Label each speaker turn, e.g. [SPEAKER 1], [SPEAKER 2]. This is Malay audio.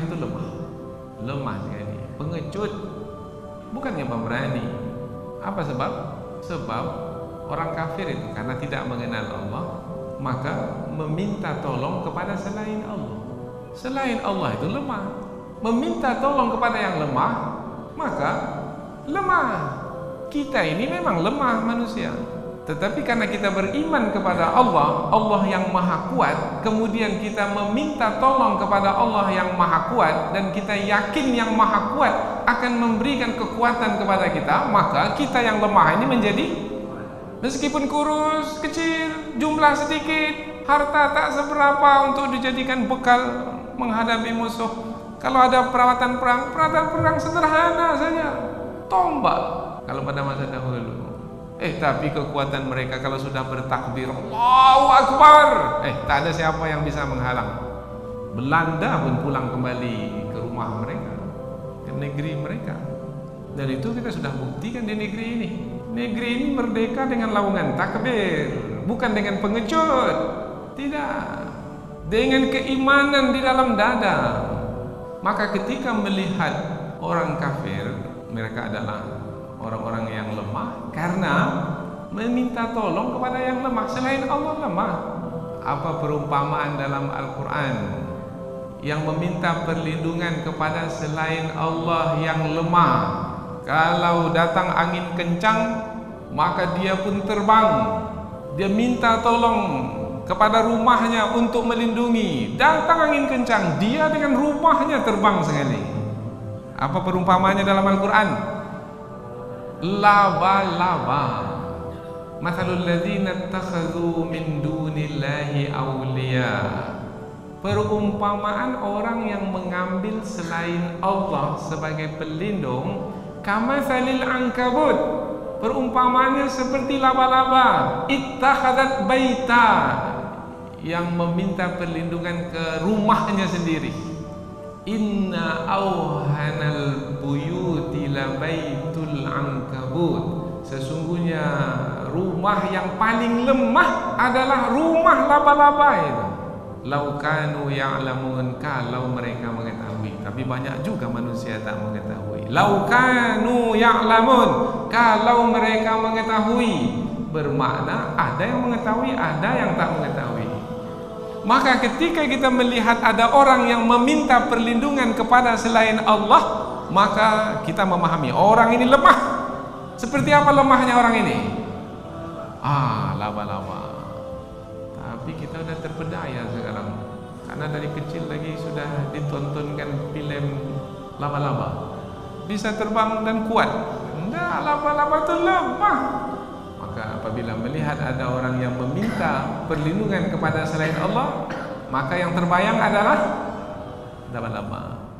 [SPEAKER 1] kafir itu lemah. Lemah sekali. Pengecut. Bukannya pemberani. Apa sebab? Sebab orang kafir itu karena tidak mengenal Allah, maka meminta tolong kepada selain Allah. Selain Allah itu lemah. Meminta tolong kepada yang lemah, maka lemah. Kita ini memang lemah manusia. Tetapi karena kita beriman kepada Allah, Allah yang maha kuat, kemudian kita meminta tolong kepada Allah yang maha kuat dan kita yakin yang maha kuat akan memberikan kekuatan kepada kita, maka kita yang lemah ini menjadi meskipun kurus, kecil, jumlah sedikit, harta tak seberapa untuk dijadikan bekal menghadapi musuh. Kalau ada perawatan perang, perawatan perang sederhana saja. Tombak kalau pada masa dahulu. Eh tapi kekuatan mereka kalau sudah bertakbir Allahu Akbar. Eh tak ada siapa yang bisa menghalang. Belanda pun pulang kembali ke rumah mereka Ke negeri mereka. Dan itu kita sudah buktikan di negeri ini. Negeri ini merdeka dengan laungan takbir Bukan dengan pengecut. Tidak. Dengan keimanan di dalam dada. Maka ketika melihat orang kafir Mereka adalah orang-orang yang lemah karena meminta tolong kepada yang lemah selain Allah lemah. Apa perumpamaan dalam Al-Quran yang meminta perlindungan kepada selain Allah yang lemah? Kalau datang angin kencang, maka dia pun terbang. Dia minta tolong kepada rumahnya untuk melindungi. Datang angin kencang, dia dengan rumahnya terbang sekali. Apa perumpamaannya dalam Al-Quran? Laba-laba Mathalul ladhina takhadhu min dunillahi awliya. Perumpamaan orang yang mengambil selain Allah sebagai pelindung Kama salil angkabut Perumpamaannya seperti laba-laba Ittakhadat baita. Yang meminta perlindungan ke rumahnya sendiri Inna awhanal buyuti la baitul ankabut. Sesungguhnya rumah yang paling lemah adalah rumah laba-laba itu. Laukanu ya'lamun kalau mereka mengetahui. Tapi banyak juga manusia tak mengetahui. Laukanu ya'lamun kalau mereka mengetahui. Bermakna ada yang mengetahui, ada yang tak mengetahui Maka ketika kita melihat ada orang yang meminta perlindungan kepada selain Allah Maka kita memahami orang ini lemah. Seperti apa lemahnya orang ini? Ah, laba-laba. Tapi kita sudah terpedaya sekarang. Karena dari kecil lagi sudah ditontonkan film laba-laba. Bisa terbang dan kuat. Tidak, laba-laba itu lemah maka apabila melihat ada orang yang meminta perlindungan kepada selain Allah maka yang terbayang adalah laba-laba